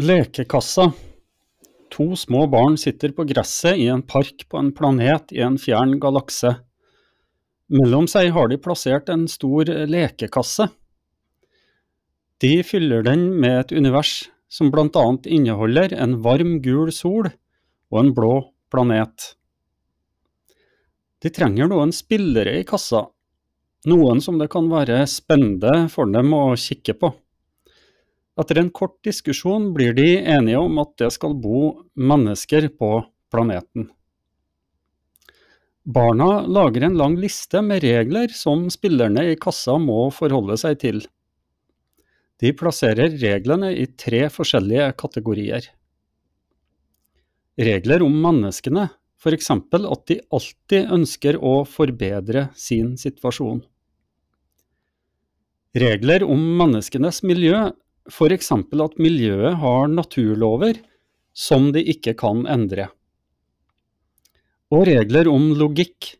Lekekassa. To små barn sitter på gresset i en park på en planet i en fjern galakse. Mellom seg har de plassert en stor lekekasse. De fyller den med et univers som annet inneholder en varm, gul sol og en blå planet. De trenger noen spillere i kassa, noen som det kan være spennende for dem å kikke på. Etter en kort diskusjon blir de enige om at det skal bo mennesker på planeten. Barna lager en lang liste med regler som spillerne i kassa må forholde seg til. De plasserer reglene i tre forskjellige kategorier. Regler om menneskene, f.eks. at de alltid ønsker å forbedre sin situasjon. Regler om menneskenes miljø, f.eks. at miljøet har naturlover som de ikke kan endre. Og regler om logikk,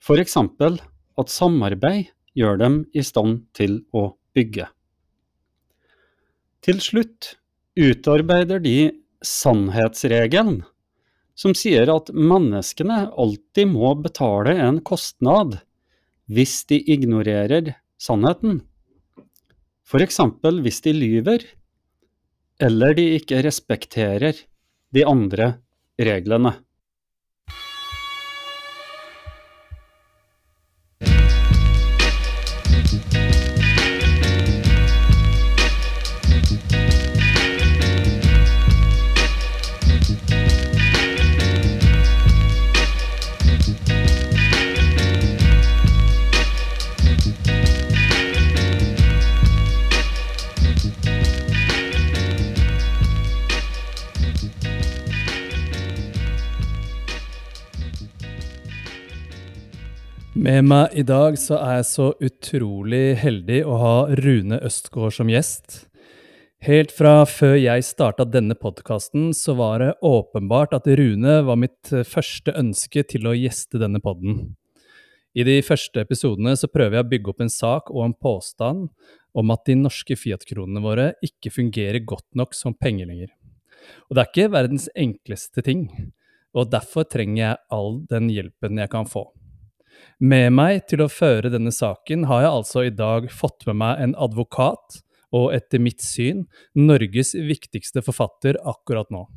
f.eks. at samarbeid gjør dem i stand til å bygge. Til slutt utarbeider de sannhetsregelen, som sier at menneskene alltid må betale en kostnad hvis de ignorerer sannheten f.eks. hvis de lyver, eller de ikke respekterer de andre reglene. Med meg i dag så er jeg så utrolig heldig å ha Rune Østgaard som gjest. Helt fra før jeg starta denne podkasten, så var det åpenbart at Rune var mitt første ønske til å gjeste denne podden. I de første episodene så prøver jeg å bygge opp en sak og en påstand om at de norske Fiat-kronene våre ikke fungerer godt nok som penger lenger. Og det er ikke verdens enkleste ting, og derfor trenger jeg all den hjelpen jeg kan få. Med meg til å føre denne saken har jeg altså i dag fått med meg en advokat, og etter mitt syn Norges viktigste forfatter akkurat nå.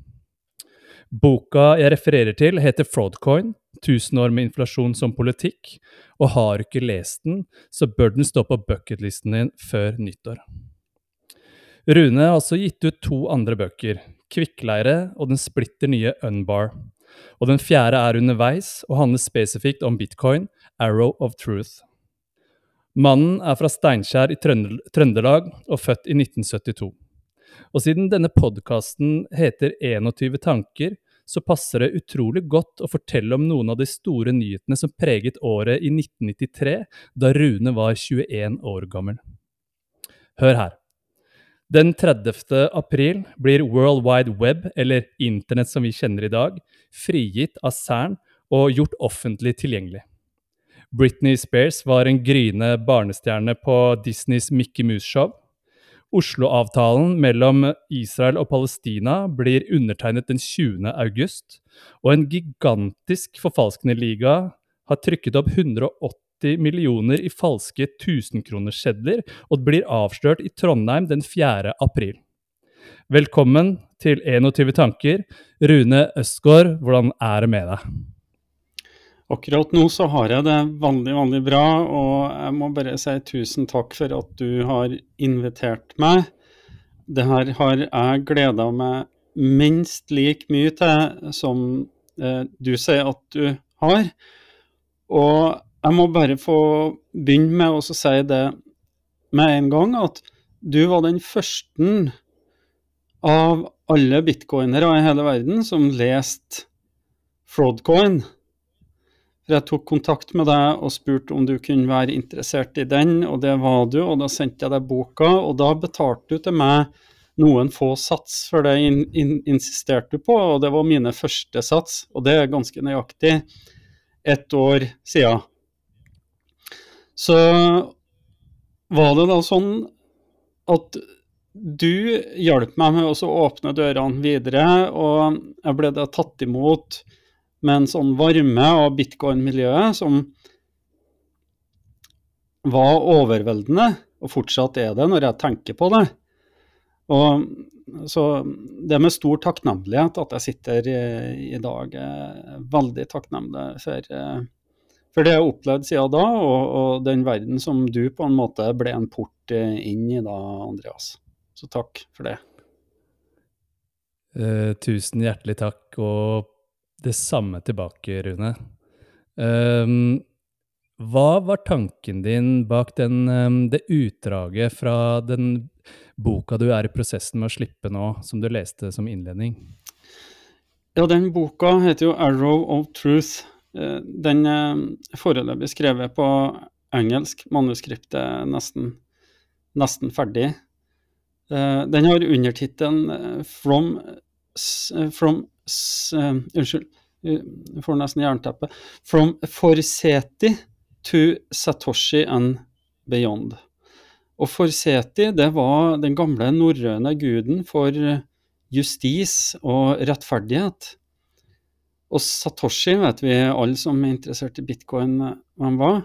Boka jeg refererer til, heter Fraudcoin, 1000 år med inflasjon som politikk, og har du ikke lest den, så bør den stå på bucketlisten din før nyttår. Rune har også gitt ut to andre bøker, Kvikkleire og den splitter nye Unbar. Og den fjerde er underveis og handler spesifikt om bitcoin, Arrow of Truth. Mannen er fra Steinkjer i Trøndelag og født i 1972. Og siden denne podkasten heter 21 tanker, så passer det utrolig godt å fortelle om noen av de store nyhetene som preget året i 1993, da Rune var 21 år gammel. Hør her. Den 30. april blir World Wide Web, eller Internett som vi kjenner i dag, frigitt av CERN og gjort offentlig tilgjengelig. Britney Spears var en gryende barnestjerne på Disneys Mickey Mouse-show. Oslo-avtalen mellom Israel og Palestina blir undertegnet den 20. august, og en gigantisk forfalskende liga har trykket opp 180 millioner i falske tusenkronerssedler, og blir avslørt i Trondheim den 4. april. Velkommen til 21 tanker. Rune Østgaard, hvordan er det med deg? Akkurat nå så har jeg det veldig, veldig bra, og jeg må bare si tusen takk for at du har invitert meg. Det her har jeg gleda meg minst like mye til som eh, du sier at du har. Og jeg må bare få begynne med å si det med en gang, at du var den første av alle bitcoinere i hele verden som leste Fraudcoin jeg tok kontakt med deg og spurte om du kunne være interessert i den, og det var du, og da sendte jeg deg boka, og da betalte du til meg noen få sats, for det in in insisterte du på, og det var mine første sats, og det er ganske nøyaktig ett år siden. Så var det da sånn at du hjalp meg med å åpne dørene videre, og jeg ble da tatt imot med en sånn varme av bitcoin-miljøet som var overveldende, og fortsatt er det når jeg tenker på det. Og så det er med stor takknemlighet at jeg sitter i, i dag. veldig takknemlig for, for, det jeg har opplevd siden da, og, og, den verden som du på en måte ble en port inn i da, Andreas. Så takk for det. Eh, tusen hjertelig takk, og det samme tilbake, Rune. Um, hva var tanken din bak den, um, det utdraget fra den boka du er i prosessen med å slippe nå, som du leste som innledning? Ja, den boka heter jo 'Arrow of Truth'. Eh, den er foreløpig skrevet på engelsk. Manuskriptet er nesten, nesten ferdig. Eh, den har undertittelen 'From, 'From, from Unnskyld, jeg får nesten jernteppe. 'From Forseti to Satoshi and Beyond'. Og Forseti det var den gamle norrøne guden for justis og rettferdighet. Og Satoshi vet vi alle som er interessert i bitcoin hvem var.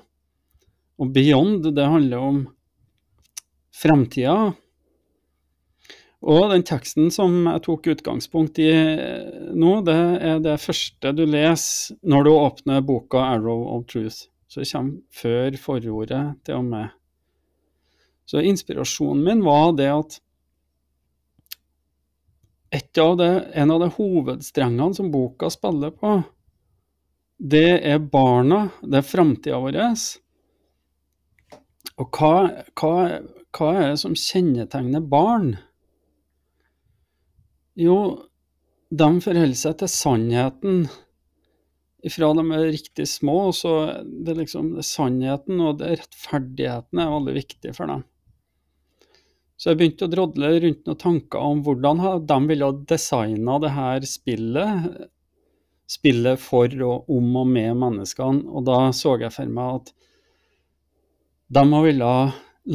Og Beyond, det handler om fremtida. Og den teksten som jeg tok utgangspunkt i nå, det er det første du leser når du åpner boka 'Arrow of Truth'. Så det kommer før forordet til og med. Så inspirasjonen min var det at av det, en av de hovedstrengene som boka spiller på, det er barna, det er framtida vår. Og hva, hva, hva, er det som kjennetegner barn? Jo, de forholder seg til sannheten ifra de er riktig små. Så det er liksom det sannheten og rettferdigheten er veldig viktig for dem. Så jeg begynte å drodle rundt noen tanker om hvordan de ville designa det her spillet. Spillet for og om og med menneskene. Og da så jeg for meg at de ville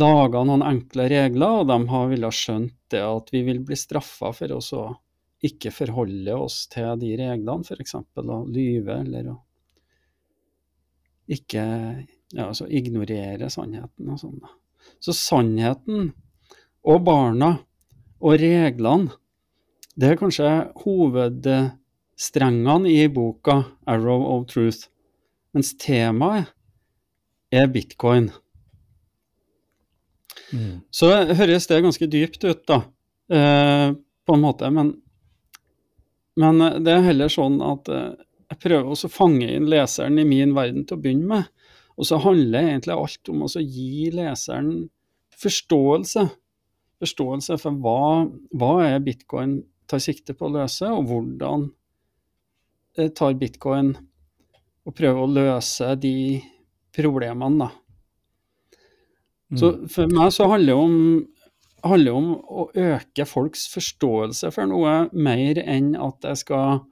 laga noen enkle regler, og de ville skjønt det at vi vil bli straffa for å ikke forholde oss til de reglene, f.eks. å lyve eller å ikke ja, altså ignorere sannheten og sånn. Så sannheten og barna og reglene, det er kanskje hovedstrengene i boka 'Arrow of Truth', mens temaet er bitcoin. Mm. Så høres det ganske dypt ut, da, eh, på en måte. Men, men, det er heller sånn at eh, jeg prøver også å fange inn leseren i min verden til å begynne med. Og så handler egentlig alt om å gi leseren forståelse forståelse for hva, hva er bitcoin tar sikte på å løse, og hvordan eh, tar bitcoin og prøver å løse de problemene, da. Så mm. for meg så handler det om, handler om å øke folks forståelse for noe mer enn at jeg skal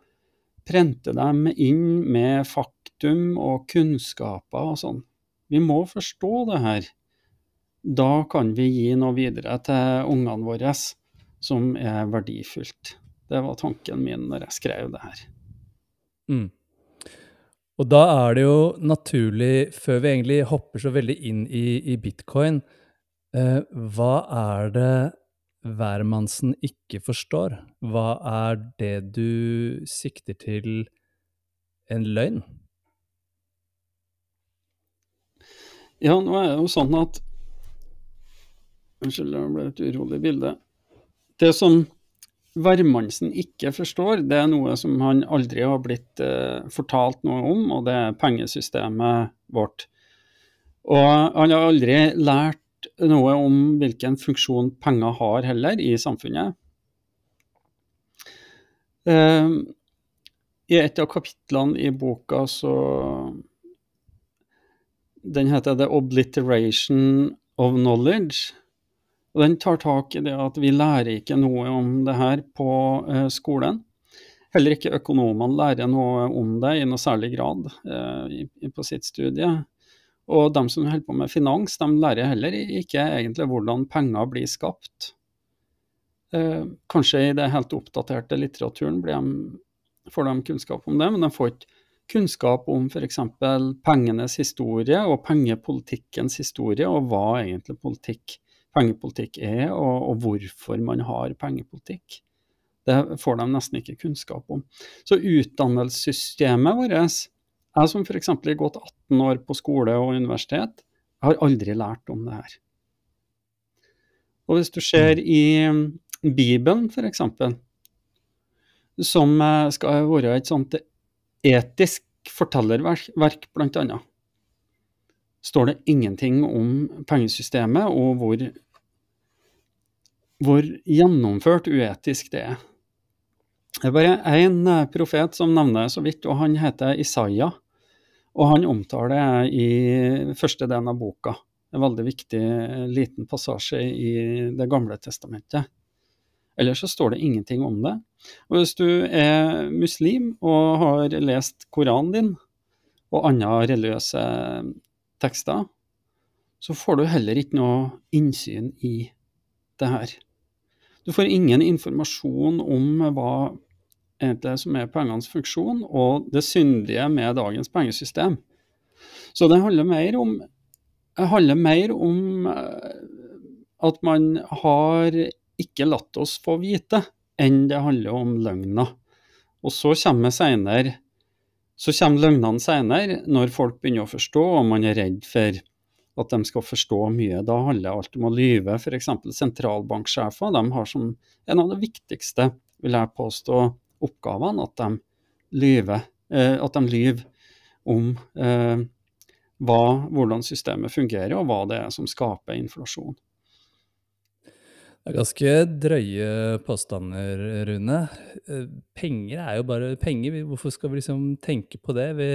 prente dem inn med faktum og kunnskaper og sånn. Vi må forstå det her da kan vi gi noe videre til ungene våre som er verdifullt. Det var tanken min når jeg skrev det her. Mm. Og da er det jo naturlig, før vi egentlig hopper så veldig inn i, i bitcoin, eh, hva er det hvermannsen ikke forstår? Hva er det du sikter til en løgn? Ja, nå er det jo sånn at Unnskyld, det ble et urolig bilde. Det som hvermannsen ikke forstår, det er noe som han aldri har blitt eh, fortalt noe om, og det er pengesystemet vårt. Og han har aldri lært noe om hvilken funksjon penger har heller i samfunnet. Eh, I et av kapitlene i boka så Den heter 'The Obliteration of Knowledge'. Og Den tar tak i det at vi lærer ikke noe om det her på eh, skolen. Heller ikke økonomene lærer noe om det i noe særlig grad eh, på sitt studie. Og de som holder på med finans, de lærer heller ikke egentlig hvordan penger blir skapt. Eh, kanskje i det helt oppdaterte litteraturen de, får de kunnskap om det, men de får ikke kunnskap om f.eks. pengenes historie og pengepolitikkens historie, og hva egentlig politikk, pengepolitikk er, og, og hvorfor man har pengepolitikk. Det får de nesten ikke kunnskap om. Så utdannelsessystemet vårt Jeg som f.eks. har gått 18 år på skole og universitet, har aldri lært om det her. Og hvis du ser i Bibelen, f.eks., som skal være et sånt etisk fortellerverk, bl.a., står det ingenting om pengesystemet og hvor, hvor gjennomført uetisk det er. Det er bare én eh, profet som nevner så vidt, og han heter Isaiah. Og han omtaler det i første delen av boka. En veldig viktig eh, liten passasje i Det gamle testamentet. Ellers så står det ingenting om det. Og hvis du er muslim og har lest Koranen din og andre religiøse tekster, så får du heller ikke noe innsyn i det her. Du får ingen informasjon om hva egentlig som er pengenes funksjon, og det syndige med dagens pengesystem. Så det handler mer om, handler mer om eh, at man har ikke latt oss få vite, enn det handler om løgna. Og så kommer, senere, så kommer løgnene senere, når folk begynner å forstå, og man er redd for at de skal forstå mye. Da handler alt om å lyve. F.eks. sentralbanksjefer de har som en av de viktigste, vil jeg påstå, oppgavene at de lyver, eh, at de lyver om eh, hva, hvordan systemet fungerer, og hva det er som skaper inflasjon. Det er ganske drøye påstander, Rune. Eh, penger er jo bare penger. Hvorfor skal vi liksom tenke på det? Vi,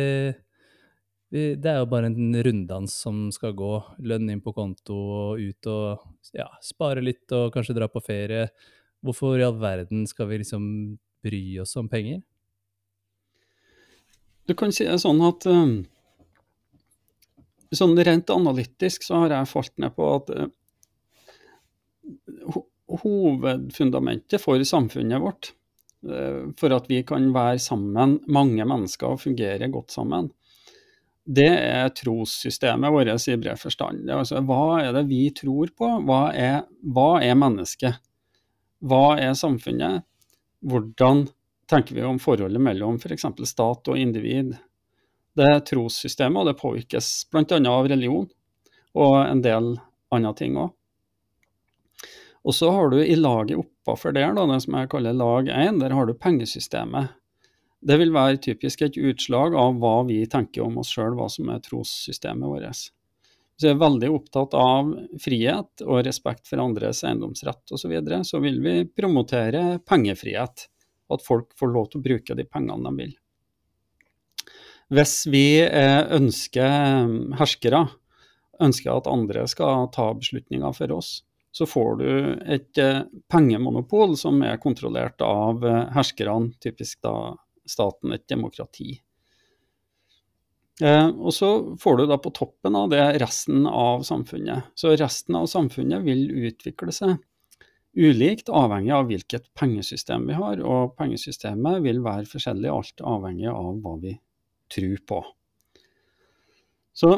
vi, det er jo bare en runddans som skal gå. Lønn inn på konto og ut og ja, spare litt og kanskje dra på ferie. Hvorfor i all verden skal vi liksom bry oss om penger? Du kan si det sånn at um, sånn rent analytisk så har jeg falt ned på at uh, hovedfundamentet for samfunnet vårt, uh, for at vi kan være sammen, mange mennesker, og fungere godt sammen, det er trossystemet vårt i bred forstand. Altså, hva er det vi tror på? Hva er, hva er mennesket? Hva er samfunnet? hvordan tenker vi om forholdet mellom f.eks. For stat og individ. Det er trossystemet, og det påvirkes bl.a. av religion og en del andre ting òg. Og så har du i laget oppafor der, da, det som jeg kaller lag 1, der har du pengesystemet. Det vil være typisk et utslag av hva vi tenker om oss sjøl, hva som er trossystemet vårt. Hvis vi er veldig opptatt av frihet og respekt for andres eiendomsrett osv., så, videre, så vil vi promotere pengefrihet. At folk får lov til å bruke de pengene de vil. Hvis vi eh, ønsker eh, herskere, ønsker at andre skal ta beslutninger for oss, så får du et eh, pengemonopol som er kontrollert av herskerne, typisk da staten, et demokrati. Eh, og så får du da på toppen av det resten av samfunnet. Så resten av samfunnet vil utvikle seg ulikt, avhengig av hvilket pengesystem vi har. Og pengesystemet vil være forskjellig, alt avhengig av hva vi tror på. Så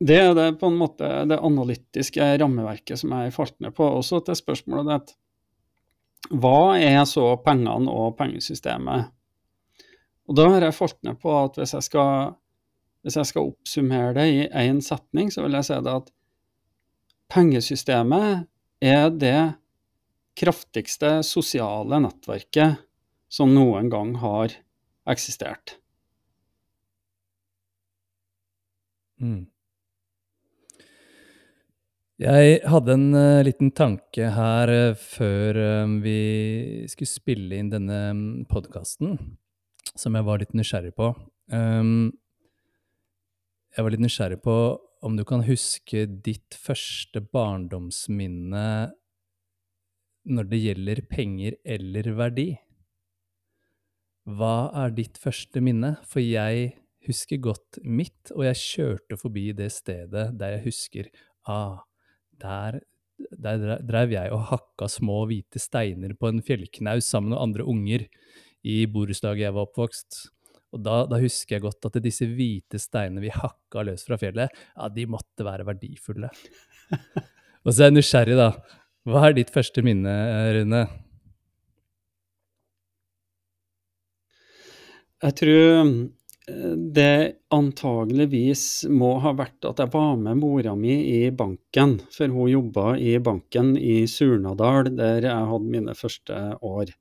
det er det på en måte det analytiske rammeverket som jeg falt ned på. Også til spørsmålet ditt. Hva er så pengene og pengesystemet? Og da har jeg falt ned på at hvis jeg skal hvis jeg skal oppsummere det i én setning, så vil jeg si det at pengesystemet er det kraftigste sosiale nettverket som noen gang har eksistert. Mm. Jeg hadde en uh, liten tanke her uh, før uh, vi skulle spille inn denne mm, podkasten, som jeg var litt nysgjerrig på. Um, jeg var litt nysgjerrig på om du kan huske ditt første barndomsminne når det gjelder penger eller verdi. Hva er ditt første minne? For jeg husker godt mitt, og jeg kjørte forbi det stedet der jeg husker ah, der, der drev jeg og hakka små hvite steiner på en fjellknaus sammen med andre unger i borettslaget jeg var oppvokst. Og da, da, husker jeg godt at disse hvite steinene vi hakka løs fra fjellet, ja, de måtte være verdifulle. og så er jeg nysgjerrig, da. Hva er ditt første minne, Rune? Jeg tror det antageligvis må ha vært at jeg var med mora mi i banken, for hun jobba i banken i Surnadal, der jeg hadde mine første år.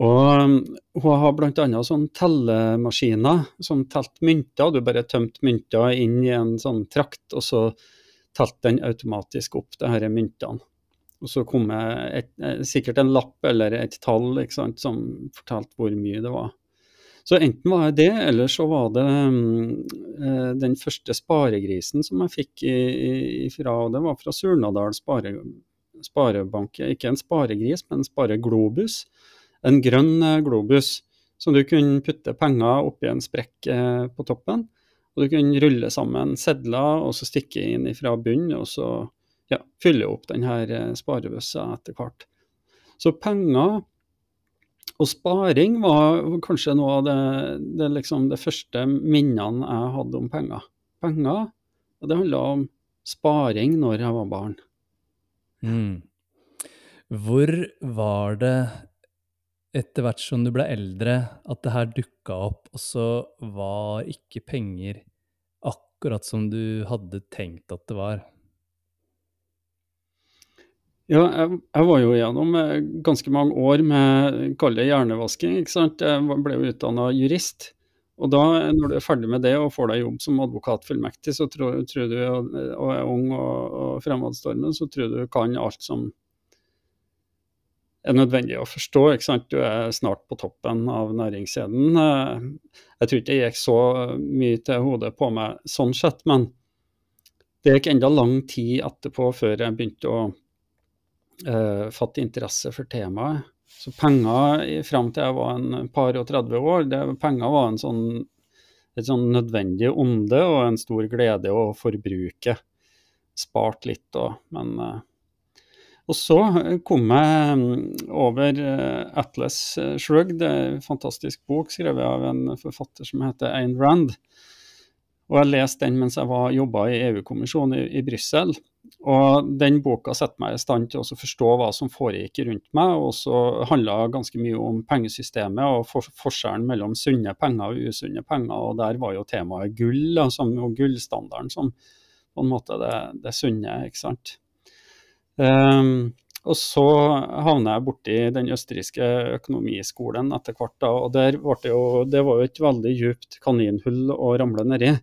Og um, hun har bl.a. sånn tellemaskiner som telte mynter. Du bare tømte mynter inn i en sånn trakt, og så telte den automatisk opp de her myntene. Og så kom det eh, sikkert en lapp eller et tall sant, som fortalte hvor mye det var. Så enten var jeg det, eller så var det um, den første sparegrisen som jeg fikk ifra, og det var fra Surnadal spare, sparebank. Ikke en sparegris, men en spareglobus. En grønn uh, globus som du kunne putte penger oppi en sprekk eh, på toppen. Og du kunne rulle sammen sedler og så stikke inn fra bunnen, og så ja, fylle opp denne uh, sparebøssa etter hvert. Så penger og sparing var kanskje noe av det, det, liksom det første minnene jeg hadde om penger. Penger, og det handla om sparing når jeg var barn. Mm. Hvor var det etter hvert som du ble eldre, at det her dukka opp, og så var ikke penger akkurat som du hadde tenkt at det var? Ja, jeg, jeg, var jo gjennom eh, ganske mange år med kall det hjernevasking. ikke sant? Jeg ble jo utdanna jurist. Og da, når du er ferdig med det og får deg jobb som advokatfullmektig, så tror, tror du, og, er ung og, og fremadstormende, så tror du kan alt som er nødvendig å forstå. ikke sant? Du er snart på toppen av næringskjeden. Jeg tror ikke det gikk så mye til hodet på meg sånn sett, men det gikk enda lang tid etterpå før jeg begynte å uh, fått interesse for temaet. Så penger fram til jeg var en par og 30 år, det, penger var sånn, et sånn nødvendig onde og en stor glede å forbruke. Spart litt òg, men uh, og så kom jeg mm, over Atlas Shrugged, en fantastisk bok skrevet av en forfatter som heter Ayn Rand. Og jeg leste den mens jeg jobba i EU-kommisjonen i, i Brussel. Og den boka setter meg i stand til å forstå hva som foregikk rundt meg, og så handla ganske mye om pengesystemet og for forskjellen mellom sunne penger og usunne penger. Og der var jo temaet gull, som, og gullstandarden som på en måte det, det sunne, ikke sant. Um, og så havna jeg borti den østerrikske økonomiskolen etter hvert, da, og der det, jo, det var jo et veldig djupt kaninhull å ramle nedi.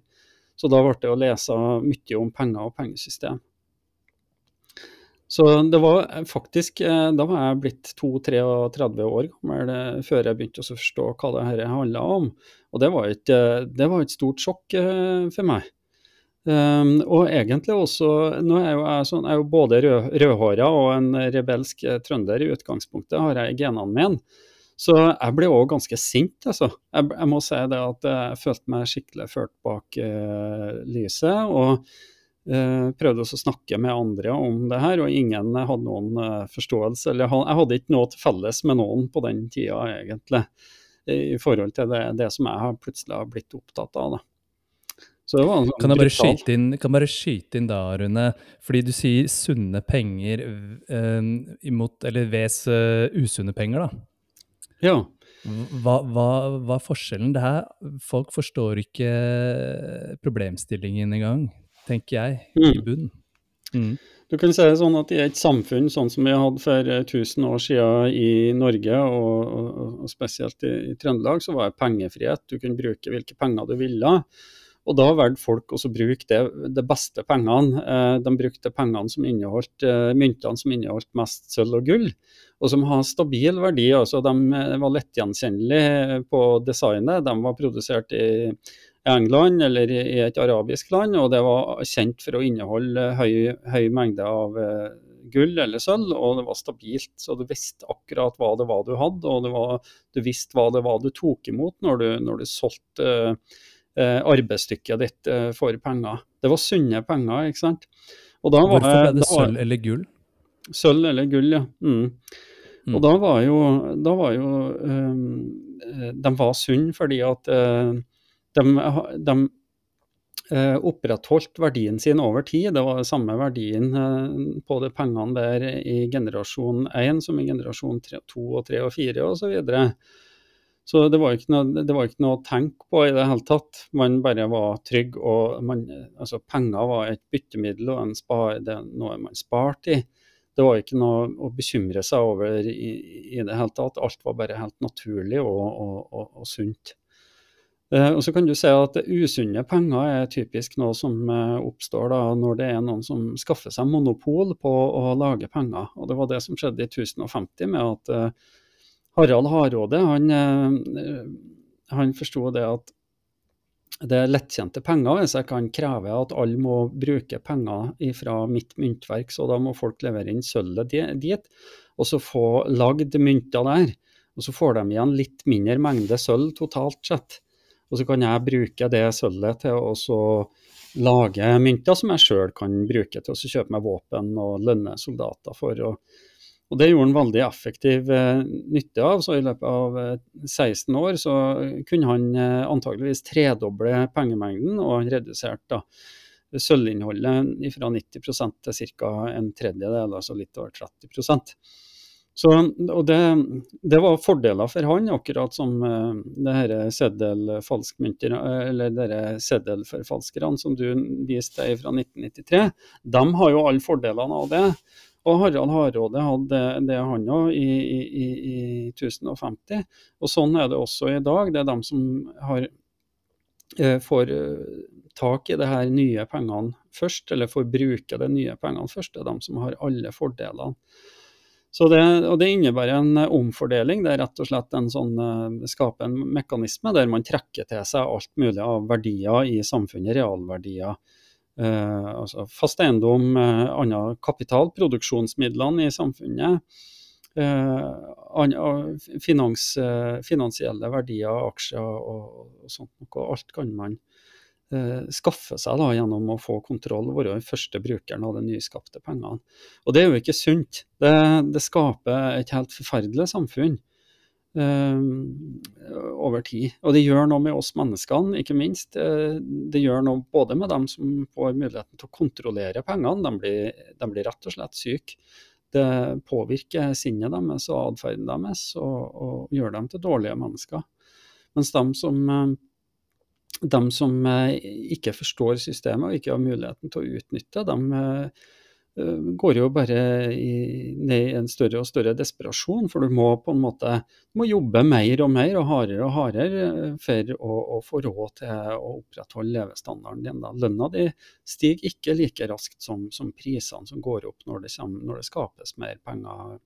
Så da ble det å lese mye om penger og pengesystem. Så det var faktisk eh, Da var jeg blitt 32-33 år gammel eh, før jeg begynte å forstå hva det her handla om. Og det var, et, eh, det var et stort sjokk for meg. Um, og egentlig også Nå er jo jeg, sånn, jeg jo både rød, rødhåra og en rebelsk trønder i utgangspunktet, har jeg i genene mine. Så jeg ble òg ganske sint, altså. Jeg, jeg, må si det at jeg følte meg skikkelig ført bak uh, lyset. Og prøvde også å snakke med andre om det her, og ingen hadde noen uh, forståelse. Eller jeg hadde ikke noe til felles med noen på den tida, egentlig. I forhold til det, det som jeg har plutselig har blitt opptatt av. da. Sånn kan, jeg bare skyte inn, kan bare skyte inn da, Rune, fordi du sier sunne penger imot, eller ves usunne penger, da. Ja. Hva, hva, hva, er forskjellen? Det her, folk forstår ikke problemstillingen engang, tenker jeg, mm. i bunnen. Mm. Du kan si det sånn at I et samfunn sånn som vi hadde for 1000 år siden i Norge, og, og, og spesielt i, i, Trøndelag, så var det pengefrihet. Du kunne bruke hvilke penger du ville. Og da valgte folk å bruke det, det beste pengene. Eh, de brukte pengene som inneholdt, eh, myntene som inneholdt mest sølv og gull og som har stabil verdi. altså De eh, var lettgjenkjennelige på designet. De var produsert i England eller i et arabisk land, og det var kjent for å inneholde høy, høy mengde av eh, gull eller sølv, og det var stabilt. Så du visste akkurat hva det var du hadde, og var, du visste hva det var du tok imot når du, når du solgte eh, arbeidsstykket ditt eh, for penger. Det var sunne penger, ikke sant. Hvorfor ble det sølv eller gull? Sølv eller gull, ja. Mm. Mm. Og da var jo, da var jo um, De var sunne fordi at eh, de, de eh, opprettholdt verdien sin over tid. Det var samme verdien eh, på de pengene der i generasjon 1 som i generasjon 2 og 3 og 4 osv. Så, videre. så det var, noe, det var ikke noe å tenke på i det hele tatt. Man bare var trygg. og man, altså Penger var et byttemiddel og spar, det er noe man sparte i det var ikke noe å bekymre seg over i, i det hele tatt. Alt var bare helt naturlig og, og, og, og sunt. Eh, og så kan du se at Usunne penger er typisk noe som eh, oppstår da, når det er noen som skaffer seg monopol på å lage penger. Og Det var det som skjedde i 1050 med at eh, Harald Hardråde han, han forsto det at det er lettjente penger hvis jeg kan kreve at alle må bruke penger fra mitt myntverk, så da må folk levere inn sølvet dit, og så få lagd mynter der. Og så får de igjen litt mindre mengde sølv totalt sett. Og så kan jeg bruke det sølvet til å lage mynter som jeg sjøl kan bruke til å kjøpe meg våpen og lønne soldater for. Og og Det gjorde han veldig effektiv eh, nytte av. så I løpet av eh, 16 år så kunne han eh, antageligvis tredoble pengemengden, og han reduserte da sølvinnholdet fra 90% til ca. en tredjedel, altså litt over 30 så, og det, det, var fordeler for han, akkurat som uh, det her seddelfalskmynter, eller dere seddelforfalskerne som du viste deg fra 1993. De har jo alle fordelene av det. Og Harald Hardråde hadde det, han òg, i, i, i, 1050. Og sånn er det også i dag. Det er dem som har, eh, får eh, tak i de her nye pengene først, eller får bruke de nye pengene først. Det er dem som har alle fordelene. Så det, og det innebærer en omfordeling. Det er rett og slett en sånn, uh, skaper en mekanisme der man trekker til seg alt mulig av verdier i samfunnet, realverdier eh, altså fast eiendom, eh, annen kapital, produksjonsmidlene i samfunnet. Eh, finans, eh, finansielle verdier, aksjer og, og sånt noe. Alt kan man eh, skaffe seg da, gjennom å få kontroll, være den første brukeren av de nyskapte pengene. Og det er jo ikke sunt. Det, det skaper et helt forferdelig samfunn. eh, over tid. Og det gjør noe med oss menneskene, ikke minst. Uh, det gjør noe både med dem som får muligheten til å kontrollere pengene, de blir, de blir rett og slett syke. Det påvirker sinnet deres og atferden deres og, og, gjør dem til dårlige mennesker. Mens de som, uh, de som ikke forstår systemet og ikke har muligheten til å utnytte, de Eh, går jo bare i, ned i en større og større desperasjon. For du må på en måte må jobbe mer og mer og hardere og hardere eh, for å, å få råd til å opprettholde levestandarden din. Da. Lønna di stiger ikke like raskt som, som prisene som går opp når det, kommer, når det, skapes mer penger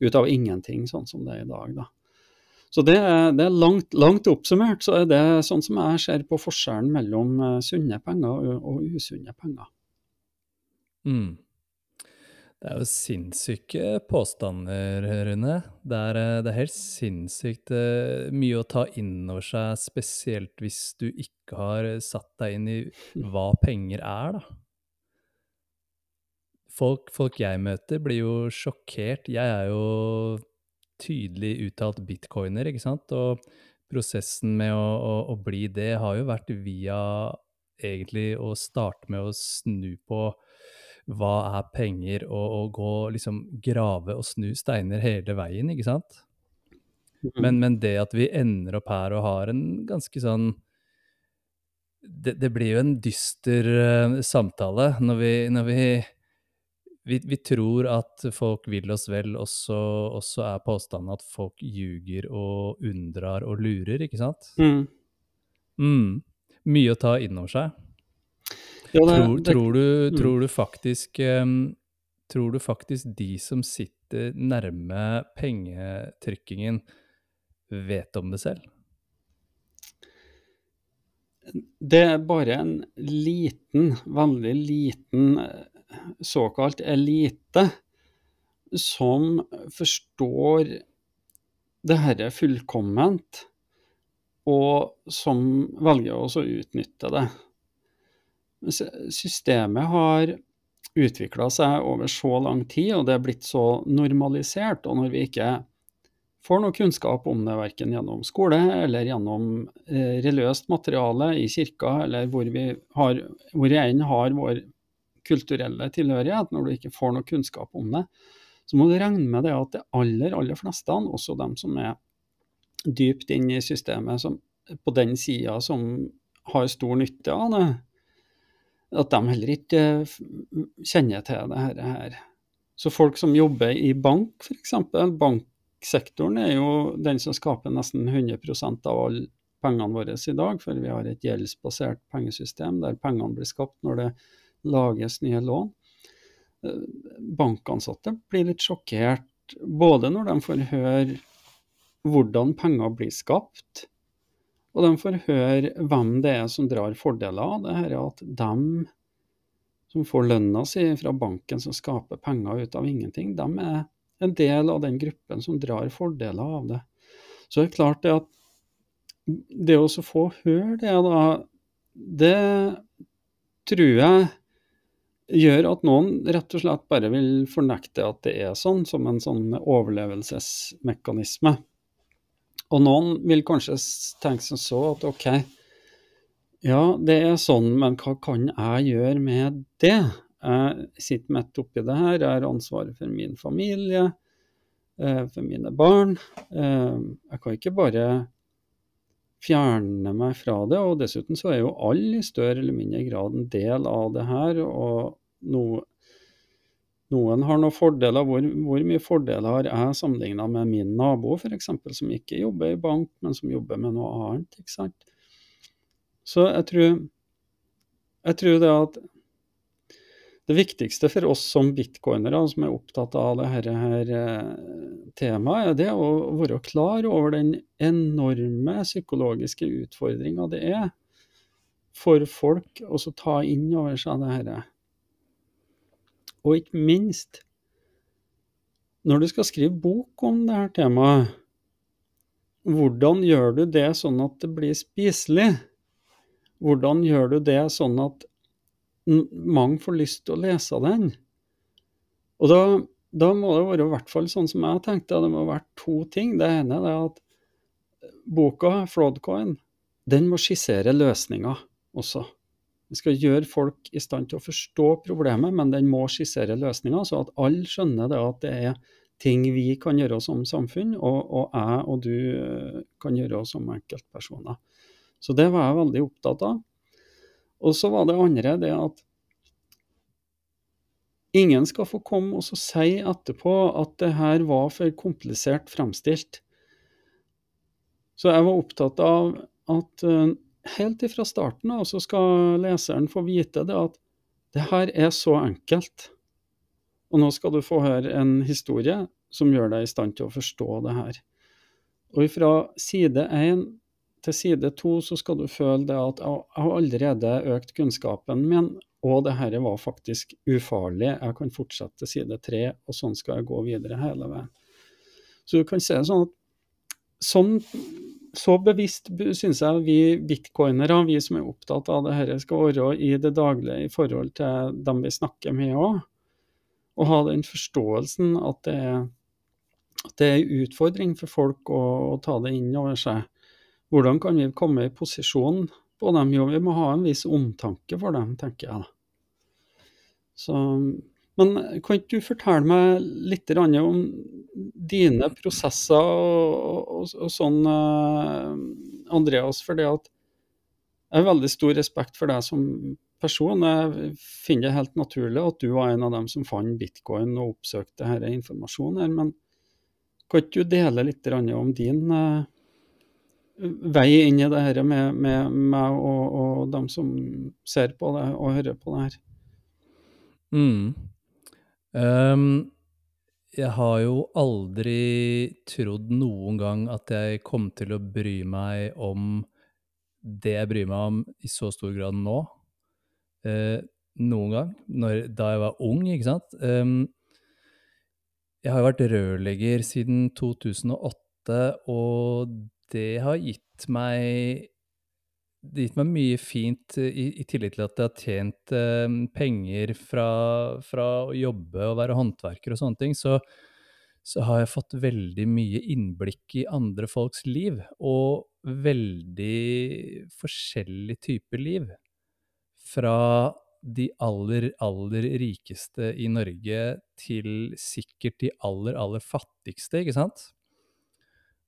ut av ingenting, sånn som det er i dag. Da. Så det er, det er langt, langt, oppsummert så er det sånn som jeg ser på forskjellen mellom eh, sunne penger og, usunne penger. Mm. Det er jo sinnssyke påstander, Rune. Det er, eh, det er helt sinnssykt eh, mye å ta inn over seg, spesielt hvis du ikke har satt deg inn i hva penger er, da. Folk, folk jeg møter, blir jo sjokkert. Jeg er jo tydelig uttalt bitcoiner, ikke sant? Og prosessen med å, å, å bli det har jo vært via egentlig å starte med å snu på hva er penger, og, og gå liksom grave og snu steiner hele veien, ikke sant? Mm-hmm. Men, men, det at vi ender opp her og har en ganske sånn Det, det blir jo en dyster uh, samtale når vi, når vi, vi, vi tror at folk vil oss vel, og så er påstanden at folk ljuger og unndrar og lurer, ikke sant? Mm. Mm. Mye å ta inn over seg. Ja, det, tror, det, tror, du, mm. tror, du, faktisk um, Tror du faktisk de som sitter nærme pengetrykkingen, vet om det selv? Det er bare en liten, veldig liten såkalt elite som forstår det dette fullkomment, og som velger å utnytte det systemet har utvikla seg over så lang tid, og det er blitt så normalisert. Og når vi ikke får noe kunnskap om det, verken gjennom skole eller gjennom eh, religiøst materiale i kirka, eller hvor vi har, hvor har vår kulturelle tilhørighet, når du ikke får noe kunnskap om det, så må du regne med det at de aller, aller fleste, også dem som er dypt inn i systemet, som, på den sida som har stor nytte av det, at de heller ikke kjenner til det her. Så folk som jobber i bank, f.eks. Banksektoren er jo den som skaper nesten 100 av alle pengene våre i dag, for vi har et gjeldsbasert pengesystem der pengene blir skapt når det lages nye lån. Eh, bankansatte blir litt sjokkert både når de får høre hvordan penger blir skapt, og de får høre hvem det er som drar fordeler av det her, at de som får lønna si fra banken som skaper penger ut av ingenting, de er en del av den gruppen som drar fordeler av det. Så det er klart det at det å få høre det, da, det tror jeg gjør at noen rett og slett bare vil fornekte at det er sånn, som en sånn overlevelsesmekanisme. Og noen vil kanskje tenke som så at OK, ja, det er sånn, men hva kan jeg gjøre med det? Jeg sitter midt oppi det her, jeg har ansvaret for min familie, eh, for mine barn. Eh, jeg kan ikke bare fjerne meg fra det, og dessuten så er jo alle i større eller mindre grad en del av det her. og noe noen har noen fordeler. Hvor, hvor mye fordeler har jeg sammenligna med min nabo, f.eks., som ikke jobber i bank, men som jobber med noe annet? ikke sant? Så jeg tror, jeg tror det at det viktigste for oss som bitcoinere som er opptatt av dette her, eh, temaet, er det å være klar over den enorme psykologiske utfordringa det er for folk å ta inn over seg det dette. Og ikke minst, når du skal skrive bok om dette temaet, hvordan gjør du det sånn at det blir spiselig? Hvordan gjør du det sånn at mange får lyst til å lese den? Og da, da må det være i hvert fall sånn som jeg tenkte, det må være to ting. Det ene er at boka, Fraudcoin, den må skissere løsninger også. Den skal gjøre folk i stand til å forstå problemet, men den må skissere løsninger, så at alle skjønner det at det er ting vi kan gjøre som samfunn, og, og jeg og du eh, kan gjøre som enkeltpersoner. Så det var jeg veldig opptatt av. Og så var det andre det at ingen skal få komme og si etterpå at det her var for komplisert fremstilt. Så jeg var opptatt av at eh, helt ifra starten av så skal leseren få vite det at det her er så enkelt. Og nå skal du få høre en historie som gjør deg i stand til å forstå det her. Og fra side én til side to så skal du føle det at jeg har allerede økt kunnskapen min, og det her var faktisk ufarlig. Jeg kan fortsette til side tre, og sånn skal jeg gå videre hele veien. Så du kan se sånn at sånn så bevisst syns jeg vi bitcoinere, vi som er opptatt av det dette, skal være i det daglige i forhold til dem vi snakker med òg. Og ha den forståelsen at det er, at det er en utfordring for folk å, å, ta det inn over seg. Hvordan kan vi komme i posisjon på dem? Jo, vi må ha en viss omtanke for dem, tenker jeg. Så men kan ikke du fortelle meg litt om dine prosesser og, og, og sånn, eh, Andreas? For det at jeg har veldig stor respekt for deg som person. Jeg finner det helt naturlig at du var en av dem som fant bitcoin og oppsøkte denne informasjonen. her, Men kan ikke du dele litt om din uh, vei inn i det her med, med meg og, og dem som ser på det og hører på det her? Mm. Um, jeg har jo aldri trodd noen gang at jeg kom til å bry meg om det jeg bryr meg om i så stor grad nå. Uh, noen gang. Når, da jeg var ung, ikke sant. Um, jeg har jo vært rørlegger siden 2008, og det har gitt meg det har gitt meg mye fint i, i tillegg til at jeg har tjent eh, penger fra, fra å jobbe og være håndverker og sånne ting, så, så har jeg fått veldig mye innblikk i andre folks liv, og veldig forskjellig type liv. Fra de aller, aller rikeste i Norge til sikkert de aller, aller fattigste, ikke sant?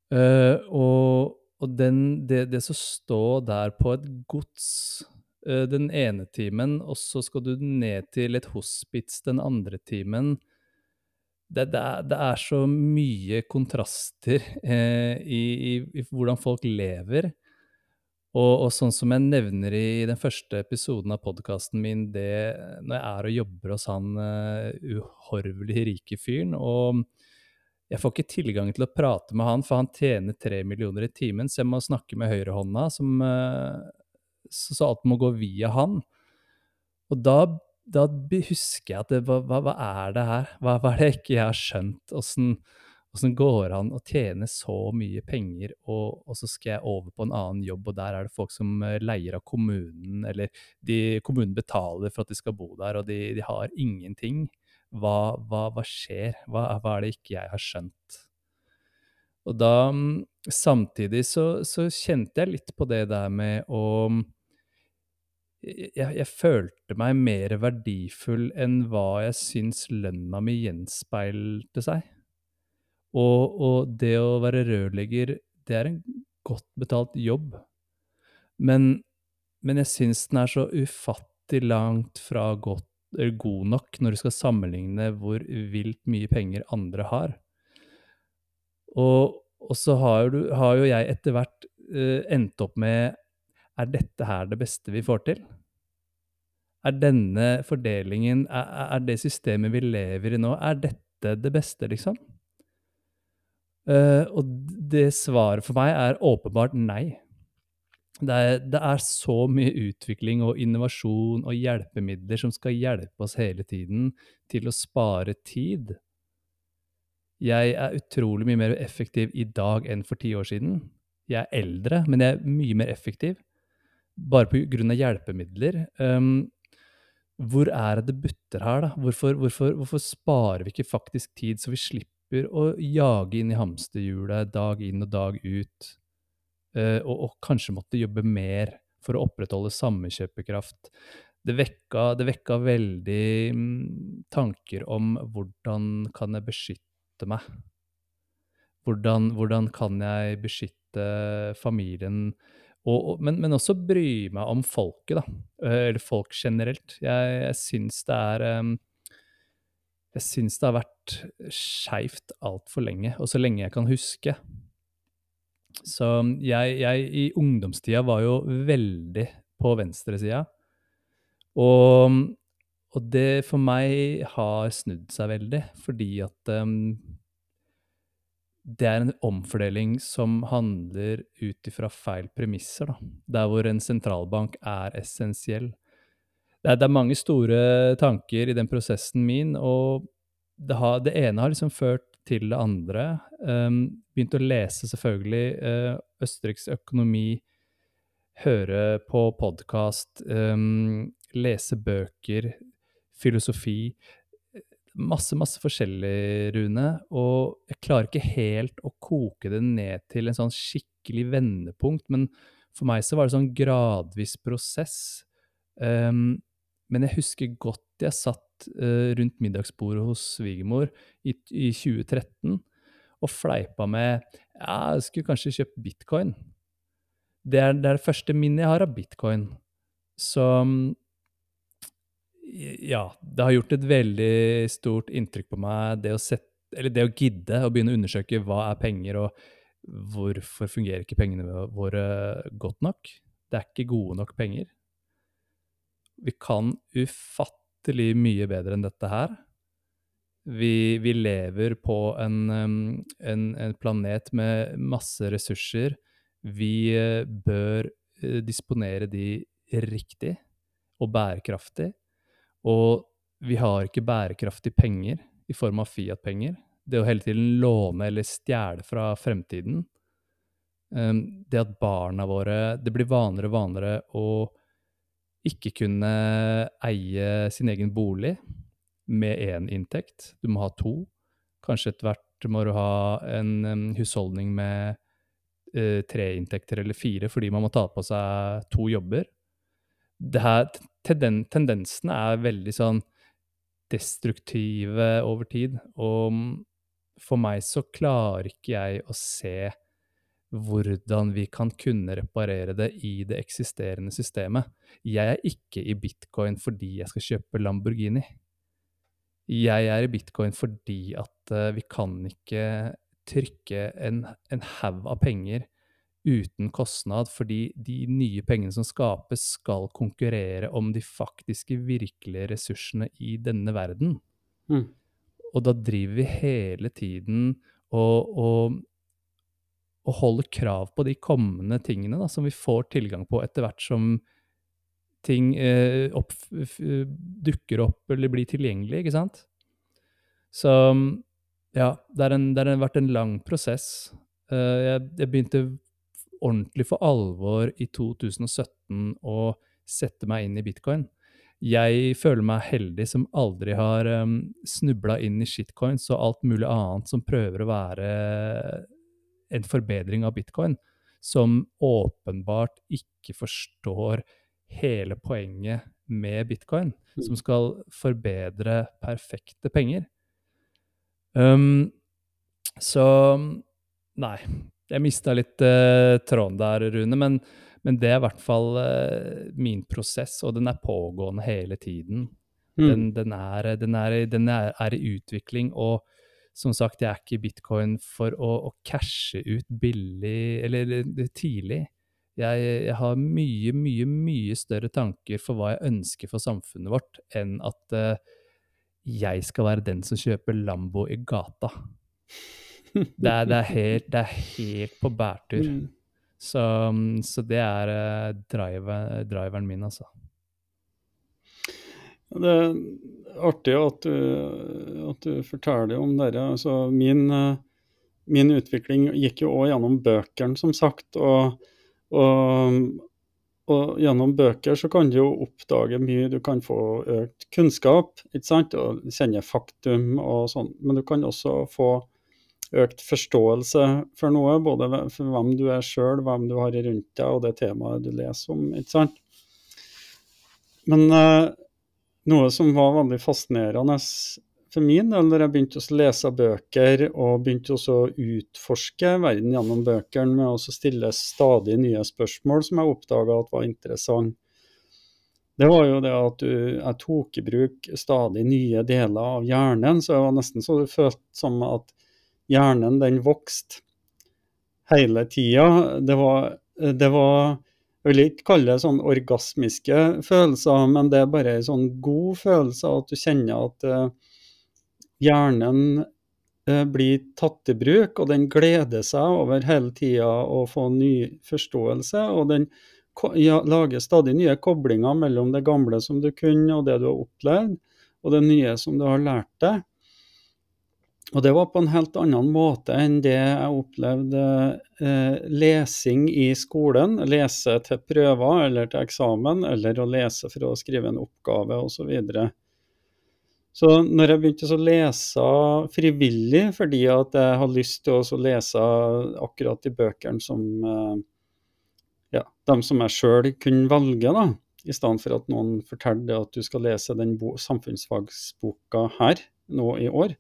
Uh, og og den, det, det som står der på et gods uh, den ene timen, og så skal du ned til et hospits den andre timen Det, det, er, det er, så mye kontraster uh, i, i, i, hvordan folk lever. Og, og, sånn som jeg nevner i den første episoden av podkasten min, det når jeg er og jobber hos han uhorvelig rike fyren, og jeg får ikke tilgang til å prate med han, for han tjener tre millioner i timen, så jeg må snakke med høyrehånda, som, eh, så alt må gå via han. Og da, da husker jeg at det, hva, hva, er det her? Hva, hva, er det ikke jeg har skjønt? Åssen, går det an å tjene så mye penger, og, og, så skal jeg over på en annen jobb, og der er det folk som eh, leier av kommunen, eller de, kommunen betaler for at de skal bo der, og de, de har ingenting hva, hva, hva skjer? Hva, hva, er det ikke jeg har skjønt? Og da mm, Samtidig så, så kjente jeg litt på det der med å jeg, jeg, følte meg mer verdifull enn hva jeg syns lønna mi gjenspeilte seg. Og, og, det å være rørlegger, det er en godt betalt jobb. Men, men jeg syns den er så ufattelig langt fra godt god nok når du skal sammenligne hvor vilt mye penger andre har. Og, og så har, du, har, jo jeg etter hvert uh, endt opp med Er dette her det beste vi får til? Er denne fordelingen, er, er det systemet vi lever i nå, er dette det beste, liksom? Uh, og det svaret for meg er åpenbart nei. Det er, det er, så mye utvikling og innovasjon og hjelpemidler som skal hjelpe oss hele tiden til å spare tid. Jeg er utrolig mye mer effektiv i dag enn for ti år siden. Jeg er eldre, men jeg er mye mer effektiv. Bare av hjelpemidler. Um, hvor er det det butter her, da? Hvorfor, hvorfor, hvorfor sparer vi ikke faktisk tid, så vi slipper å jage inn i hamsterhjulet dag inn og dag ut? Eh, og, og, kanskje måtte jobbe mer for å opprettholde samme kjøpekraft. Det vekka, det vekka veldig mm, tanker om hvordan kan jeg beskytte meg? Hvordan, hvordan kan jeg beskytte familien? Og, men, men, også bry meg om folket, da. Eh, eller folk generelt. Jeg, jeg syns det er Jeg syns det har vært skeivt altfor lenge, og så lenge jeg kan huske. Så jeg, jeg i ungdomstida var jo veldig på venstresida. Og, og det for meg har snudd seg veldig, fordi at um, det er en omfordeling som handler ut ifra feil premisser, da. Der hvor en sentralbank er essensiell. Det er, det er, mange store tanker i den prosessen min, og det, har, det ene har liksom ført til det andre. Um, begynte å lese selvfølgelig uh, Østerriks økonomi, høre på podkast, um, lese bøker, filosofi. Masse, masse forskjellig, Rune. Og jeg klarer ikke helt å koke det ned til en sånn skikkelig vendepunkt, men for meg så var det sånn gradvis prosess. Um, men jeg husker godt jeg satt uh, rundt middagsbordet hos svigermor i, i, 2013 og fleipa med ja, jeg skulle kanskje kjøpt bitcoin. Det er, det er det første minnet jeg har av bitcoin. Så ja, det har gjort et veldig stort inntrykk på meg, det å, sette, det å gidde å begynne å undersøke hva er penger, og hvorfor fungerer ikke pengene våre godt nok. Det er ikke gode nok penger. Vi kan ufattelig mye bedre enn dette her. Vi, vi lever på en, en, en, planet med masse ressurser. Vi eh, bør eh, disponere de riktig og bærekraftig. Og vi har ikke bærekraftige penger i form av Fiat-penger. Det å hele tiden låne eller stjele fra fremtiden, det at barna våre Det blir vanligere og vanligere å ikke kunne eie sin egen bolig med én inntekt. Du må ha to. Kanskje etter hvert må du ha en husholdning med uh, tre inntekter eller fire fordi man må ta på seg to jobber. Det her, tenden, tendensene er veldig sånn destruktive over tid. Og for meg så klarer ikke jeg å se hvordan vi kan kunne reparere det i det eksisterende systemet. Jeg er ikke i bitcoin fordi jeg skal kjøpe Lamborghini. Jeg er i bitcoin fordi at uh, vi kan ikke trykke en, en haug av penger uten kostnad, fordi de nye pengene som skapes, skal konkurrere om de faktiske, virkelige ressursene i denne verden. Mm. Og da driver vi hele tiden og, og, og, holder krav på de kommende tingene da, som vi får tilgang på etter hvert som ting eh, opp, dukker opp eller blir tilgjengelig, ikke sant? Så ja, det har vært en lang prosess. Uh, jeg, jeg, begynte ordentlig for alvor i 2017 å sette meg inn i bitcoin. Jeg føler meg heldig som aldri har um, snubla inn i shitcoins og alt mulig annet som prøver å være en forbedring av bitcoin, som åpenbart ikke forstår hele poenget med bitcoin, mm. som skal forbedre perfekte penger. Um, så Nei. Jeg mista litt uh, tråden der, Rune, men men det er i hvert fall uh, min prosess, og den er pågående hele tiden. Mm. Den, den, er, den, er, den er, er, i utvikling, og som sagt, jeg er ikke i bitcoin for å, å cashe ut billig eller, tidlig. Jeg, jeg, har mye, mye, mye større tanker for hva jeg ønsker for samfunnet vårt, enn at uh, jeg skal være den som kjøper Lambo i gata. Det er, det er, helt, det er helt, på bærtur. Mm. Så, så det er uh, driver, driveren min, altså. Det er artig at du, at du forteller om dette. Altså, min, eh, min, utvikling gikk jo òg gjennom bøkene, som sagt. Og, og, og, gjennom bøker så kan du jo oppdage mye. Du kan få økt kunnskap ikke sant? og kjenne faktum og sånn. Men du kan også få økt forståelse for noe, både for hvem du er sjøl, hvem du har rundt deg, og det temaet du leser om. ikke sant? Men uh, noe som var veldig fascinerende for min del, når jeg begynte å lese bøker og begynte å utforske verden gjennom bøkene med å stille stadig nye spørsmål som jeg oppdaga at var interessant, det var jo det at du, jeg tok i bruk stadig nye deler av hjernen. Så det var nesten så det føltes som at hjernen den vokste hele tida. Det var, det var Jeg vil ikke kalle det sånn orgasmiske følelser, men det er bare en sånn god følelse at du kjenner at uh, hjernen uh, blir tatt i bruk, og den gleder seg over hele tida å få ny forståelse. og den lager stadig nye koblinger mellom det gamle som du kunne, og det du har opplevd, og det nye som du har lært deg. Og det var på en helt annen måte enn det jeg opplevde eh, lesing i skolen. Lese til prøver eller til eksamen, eller å lese for å skrive en oppgave osv. Så, så når jeg begynte å lese frivillig fordi at jeg hadde lyst til å lese akkurat de bøkene som eh, ja, dem som jeg sjøl kunne velge, da, i stedet for at noen forteller at du skal lese den samfunnsfagsboka her nå i år,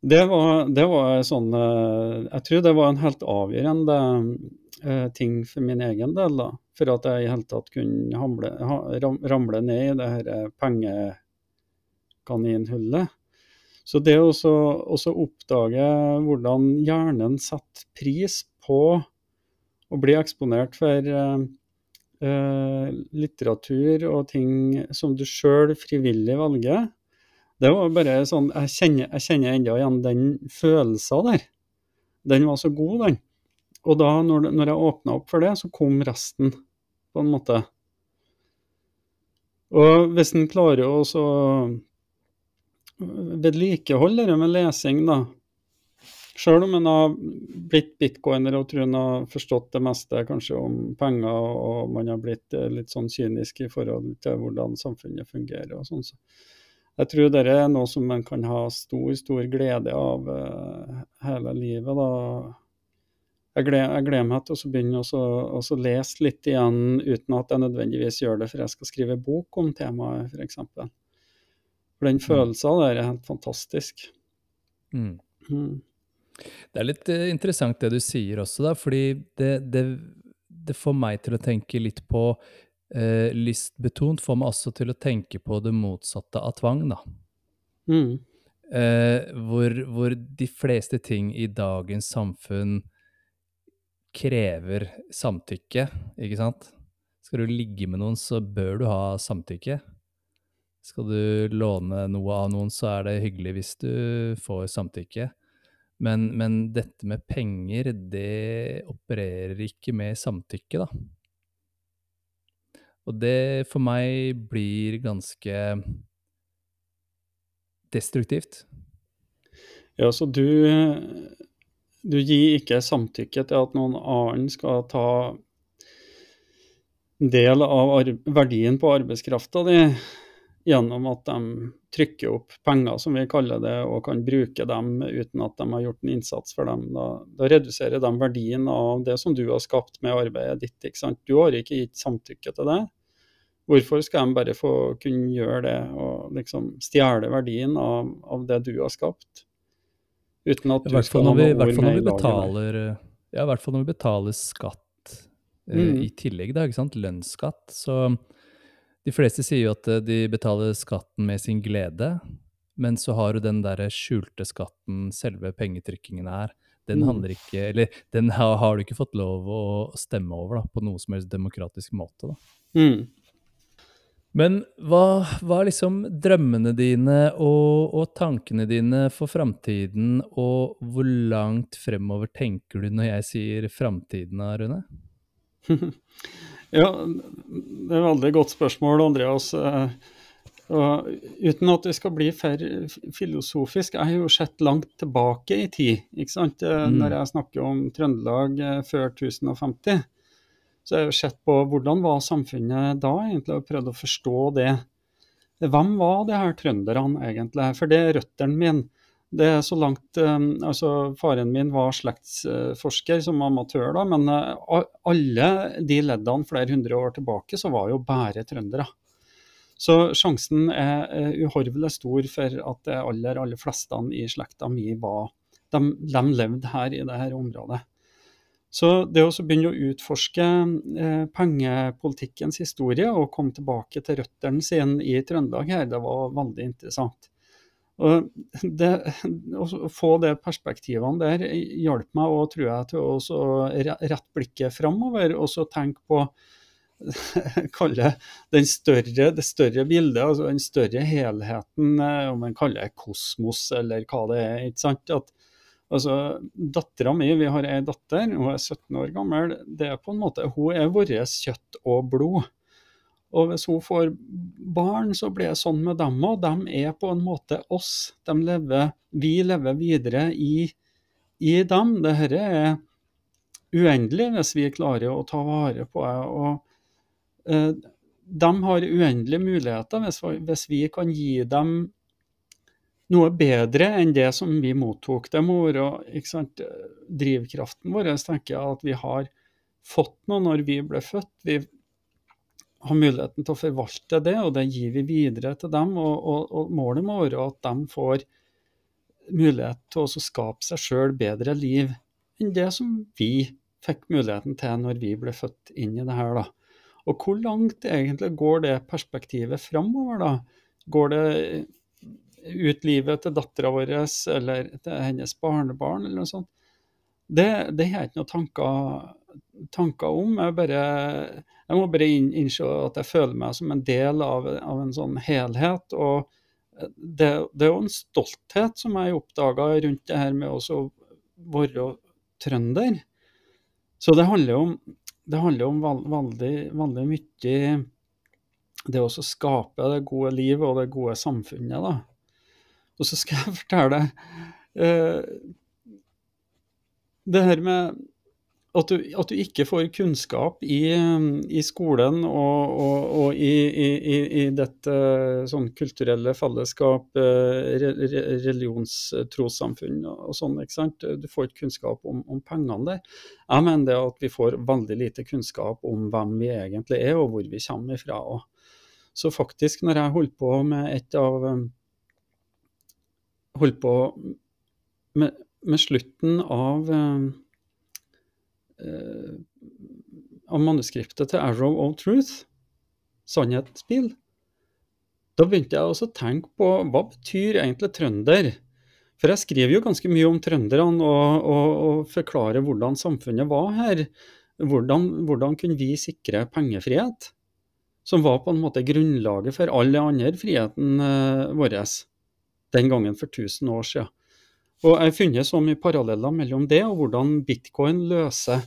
det var, det var sånn eh, Jeg tror det var en helt avgjørende eh, ting for min egen del, da. For at jeg i hele tatt kunne hamle, ramle ned i det her eh, pengekaninhullet. Så det å oppdage hvordan hjernen setter pris på å bli eksponert for eh, litteratur og ting som du sjøl frivillig velger, det var bare sånn Jeg kjenner, kjenner enda igjen den følelsen der. Den var så god, den. Og da, når, når jeg åpna opp for det, så kom resten, på en måte. Og hvis en klarer å vedlikeholde det med lesing, da Sjøl om en har blitt bitcoiner og tror en har forstått det meste kanskje om penger, og man har blitt eh, litt sånn kynisk i forhold til hvordan samfunnet fungerer og sånn, så jeg tror det er noe som en kan ha stor, stor glede av uh, hele livet. da. Jeg gleder, jeg gleder meg til å begynne å lese litt igjen, uten at jeg nødvendigvis gjør det for jeg skal skrive bok om temaet, f.eks. For, for den mm. følelsen der er helt fantastisk. Mm. Mm. Det er litt uh, interessant det du sier også, da, fordi det, det, det, får meg til å tenke litt på uh, Lystbetont får meg også til å tenke på det motsatte av tvang, da. Mm. Eh, hvor, hvor, de fleste ting i dagens samfunn krever samtykke, ikke sant? Skal du ligge med noen, så bør du ha samtykke. Skal du låne noe av noen, så er det hyggelig hvis du får samtykke. Men, men, dette med penger, det opererer ikke med samtykke, da. Og det for meg blir ganske destruktivt. Ja, så du, du gir ikke samtykke til at noen annen skal ta del av verdien på arbeidskrafta di gjennom at de trykker opp penger, som vi kaller det, og kan bruke dem uten at de har gjort en innsats for dem. Da, da reduserer de verdien av det som du har skapt med arbeidet ditt. Du har ikke gitt samtykke til det. Hvorfor skal de bare få kunne gjøre det og liksom stjele verdien av, av det du har skapt? Uten at du skal ha noe ord med i betaler, Ja, i hvert fall når vi betaler skatt uh, mm. i tillegg, da, ikke sant? lønnsskatt. så de fleste sier jo at eh, de betaler skatten med sin glede, men så har du den derre skjulte skatten selve pengetrykkingen er. Den mm. handler ikke Eller den har, har, du ikke fått lov å stemme over da, på noe som helst demokratisk måte. da. Mm. Men hva, hva, er liksom drømmene dine og, og tankene dine for framtiden, og hvor langt fremover tenker du når jeg sier framtiden, Rune? Ja, det er et veldig godt spørsmål, Andreas. Eh, og uten at det skal bli for filosofisk, jeg har jo sett langt tilbake i tid. ikke sant? Eh, mm. Når jeg snakker om Trøndelag eh, før 1050, så har jeg jo sett på hvordan var samfunnet da, egentlig, og prøvd å forstå det. Hvem var de her trønderne, egentlig? For det er røttene mine. Det er så langt eh, altså Faren min var slektsforsker som amatør, da, men eh, alle de leddene flere hundre år tilbake så var jo bare trøndere. Så sjansen er uhorvelig stor for at de aller, aller fleste i slekta mi var de, de, levde her i dette området. Så det å begynne å utforske eh, pengepolitikkens historie og komme tilbake til røttene sine i Trøndelag her, det var veldig interessant. Og det, Å få de perspektivene der hjalp meg også, tror jeg, til å rette blikket framover og så tenke på kalle det større, det større bildet, altså den større helheten, eh, om en kaller det kosmos eller hva det er. ikke sant? At, altså, Dattera mi, vi har ei datter, hun er 17 år gammel. det er på en måte, Hun er vårt kjøtt og blod. Og hvis hun får barn, så blir det sånn med dem òg. De er på en måte oss. Lever, vi lever videre i, i dem. Dette er uendelig hvis vi klarer å ta vare på det. Og eh, de har uendelige muligheter hvis, hvis, vi kan gi dem noe bedre enn det som vi mottok. Det må være drivkraften vår. tenker jeg at vi har fått noe når vi ble født. Vi har muligheten til å forvalte det, og det gir vi videre til dem. Og, og, og målet må være at de får mulighet til å skape seg sjøl bedre liv enn det som vi fikk muligheten til når vi ble født inn i det her. da. Og hvor langt egentlig går det perspektivet framover, da? Går det ut livet til dattera vår eller til hennes barnebarn, eller noe sånt? Det, det har jeg ikke noen tanker, tanker om. Jeg bare jeg må bare innse at jeg føler meg som en del av, av en sånn helhet. og det, det, er jo en stolthet som jeg oppdaga rundt det her med å være trønder. Så det handler jo om, det handler om veldig, veldig mye det å skape det gode livet og det gode samfunnet. da. Og så skal jeg fortelle eh, det her med at du, at du, ikke får kunnskap i, i skolen og, og, og i, i, i, dette sånn kulturelle fellesskap, eh, religionstrossamfunn og sånn. ikke sant? Du får ikke kunnskap om, om, pengene der. Jeg mener det at vi får veldig lite kunnskap om hvem vi egentlig er og hvor vi kommer ifra. Så faktisk, når jeg holdt på med et av Holdt på med, med slutten av Eh, av manuskriptet til 'Arrow of Truth', sannhetsspill, da begynte jeg også å tenke på hva betyr egentlig trønder? For jeg skriver jo ganske mye om trønderne og, og, og forklarer hvordan samfunnet var her. Hvordan, hvordan, kunne vi sikre pengefrihet? Som var på en måte grunnlaget for all den andre friheten vår den gangen for 1000 år siden. Og jeg har funnet så mye paralleller mellom det og hvordan bitcoin løser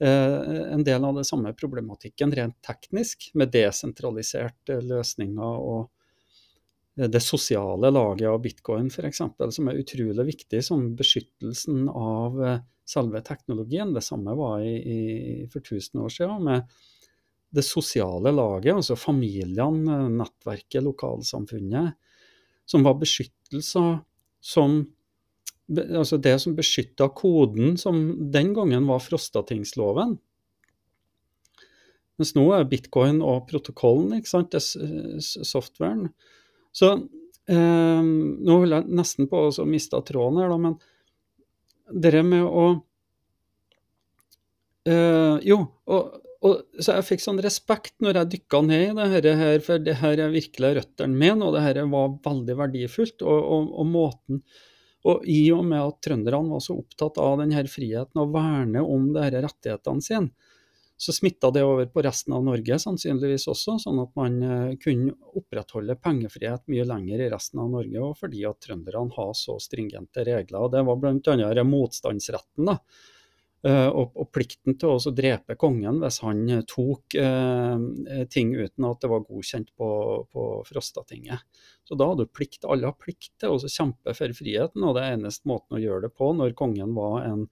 eh, en del av det samme problematikken rent teknisk, med desentraliserte løsninger og eh, det sosiale laget av bitcoin f.eks., som er utrolig viktig som beskyttelsen av eh, selve teknologien. Det samme var i, i, for 1000 år siden. med det sosiale laget, altså familiene, nettverket, lokalsamfunnet, som var beskyttelser som altså det som beskytta koden, som den gangen var Frostatingsloven. Mens nå er bitcoin og protokollen, ikke sant, det softwaren. Så eh, nå holder jeg nesten på å miste tråden her, da, men det med å eh, Jo, og, og, så jeg fikk sånn respekt når jeg dykka ned i det her, for det her er virkelig røttene mine, og det her var veldig verdifullt. Og, og, og måten og i og med at trønderne var så opptatt av denne friheten og verne om disse rettighetene sine, så smitta det over på resten av Norge sannsynligvis også, sånn at man eh, kunne opprettholde pengefrihet mye lenger i resten av Norge, og fordi at trønderne har så stringente regler. og Det var bl.a. motstandsretten. da, og, og, plikten til å drepe kongen hvis han tok uh, ting uten at det var godkjent på, på Frostatinget. Så da hadde du plikt, alle har plikt til å kjempe for friheten, og det er eneste måten å gjøre det på når kongen var en,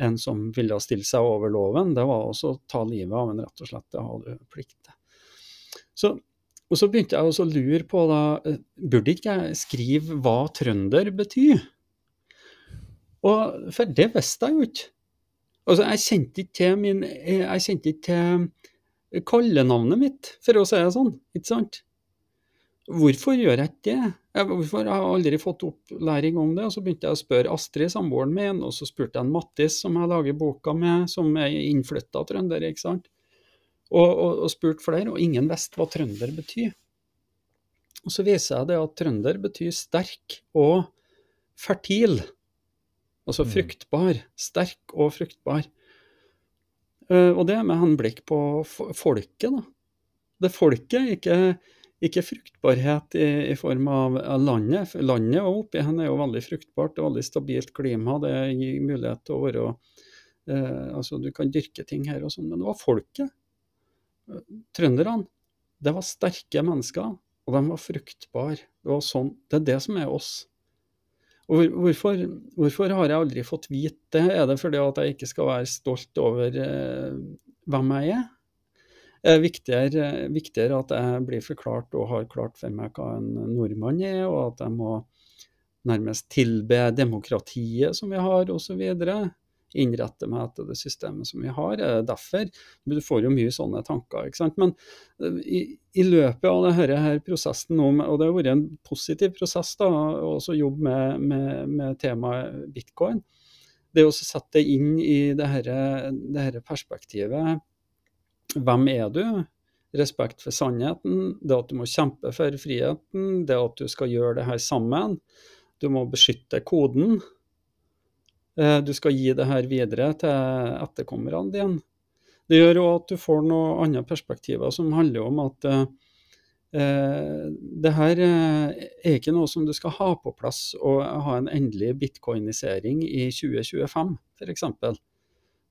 en som ville stille seg over loven, det var også å ta livet av en, rett og slett. Det hadde du plikt til. Og så begynte jeg også å lure på da, eh, burde ikke jeg skrive hva trønder betyr? Og, for det visste jeg jo ikke. Altså, jeg kjente ikke til min Jeg kjente ikke til kallenavnet mitt, for å si det sånn. Ikke sant? Hvorfor gjør jeg ikke det? hvorfor har jeg aldri fått opplæring om det? Og så begynte jeg å spørre Astrid, samboeren min, og så spurte jeg Mattis, som jeg lager boka med, som er innflytta trønder, ikke sant. Og, og, og spurte flere, og ingen visste hva trønder betyr. Og så viser jeg det at trønder betyr sterk og fertil. Altså mm. fruktbar. Sterk og fruktbar. Uh, og det med henblikk på folket, da. Det folket, ikke, ikke fruktbarhet i, i, form av landet. Landet og oppi henne er jo veldig fruktbart, det er veldig stabilt klima. Det gir mulighet til å være eh, Altså, du kan dyrke ting her og sånn, men det var folket. Trønderne. Det var sterke mennesker, og de var fruktbare. Det, sånn, det er det som er oss. Og hvorfor, hvorfor, har jeg aldri fått vite det? Er det fordi at jeg ikke skal være stolt over eh, hvem jeg er? Det er viktigere, viktigere, at jeg blir forklart og har klart for meg hva en nordmann er, og at jeg må nærmest tilbe demokratiet som vi har, osv innrette meg etter det systemet som vi har. Derfor, Du får jo mye sånne tanker. ikke sant? Men eh, i, i løpet av denne her prosessen nå, og det har vært en positiv prosess da, å jobbe med, med, med, temaet bitcoin, det å sette det inn i det dette perspektivet. Hvem er du? Respekt for sannheten, det at du må kjempe for friheten, det at du skal gjøre det her sammen. Du må beskytte koden. Eh, du skal gi det her videre til etterkommerne dine. Det gjør òg at du får noen andre perspektiver som handler om at eh, eh, det her eh, er ikke noe som du skal ha på plass og ha en endelig bitcoinisering i 2025, f.eks.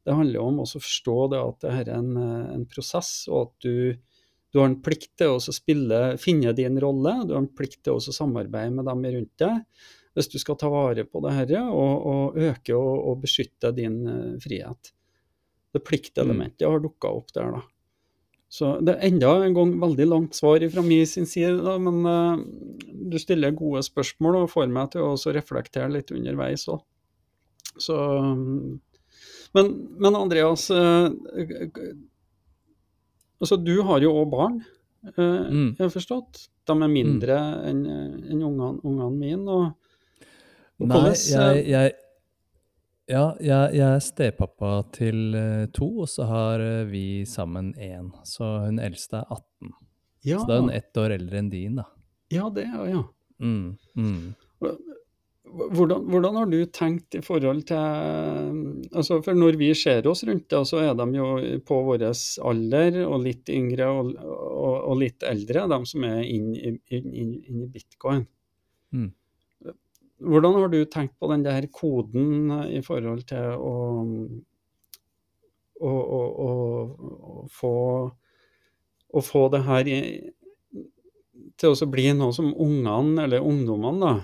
Det handler om å forstå det at det her er en, en prosess, og at du, du, har en plikt til å spille, finne din rolle. Du har en plikt til å samarbeide med dem rundt deg. Hvis du skal ta vare på det dette og, og øke og, og, beskytte din uh, frihet. Det pliktelementet har dukka opp der, da. Så det er enda en gang veldig langt svar fra min sin side, da, men uh, du stiller gode spørsmål og får meg til å reflektere litt underveis òg. Så men, men Andreas, uh, altså du har jo òg barn, uh, mm. jeg har forstått. De er mindre mm. enn en ungene, ungene mine. Og Nei, jeg, jeg, ja, jeg, jeg, er stepappa til to, og så har vi sammen én. Så hun eldste er 18. Ja. Så da er hun ett år eldre enn din, da. Ja, det er ja. Mm, mm. Hvordan, hvordan, har du tenkt i forhold til altså For når vi ser oss rundt, det, så er de jo på vår alder og litt yngre og, og, og litt eldre, de som er inne inn, inn, inn i bitcoin. Mm. Hvordan har du tenkt på den der koden i forhold til å, å, å, å få, få, det her i, til å bli noe som ungene, eller ungdommene, da,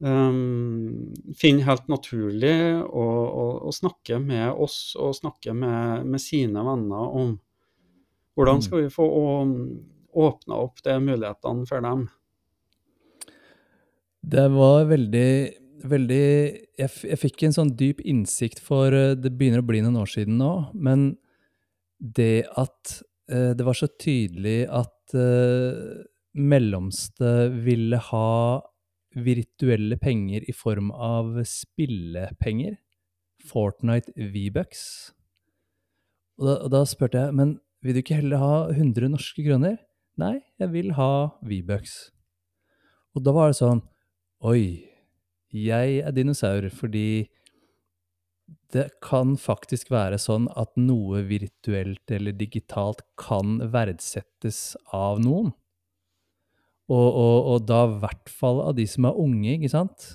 um, finner helt naturlig å, å, å, snakke med oss og snakke med, med, sine venner om hvordan mm. skal vi få åpna opp de mulighetene for dem. Det var veldig, veldig jeg, jeg, fikk en sånn dyp innsikt for eh, Det begynner å bli noen år siden nå, men det at eh, det var så tydelig at eh, mellomste ville ha virtuelle penger i form av spillepenger. Fortnite V-bucks. Og, og, da spurte jeg, men vil du ikke heller ha 100 norske kroner? Nei, jeg vil ha V-bucks. Og da var det sånn Oi, jeg er dinosaur fordi det kan faktisk være sånn at noe virtuelt eller digitalt kan verdsettes av noen. Og, og, og da i hvert fall av de som er unge, ikke sant?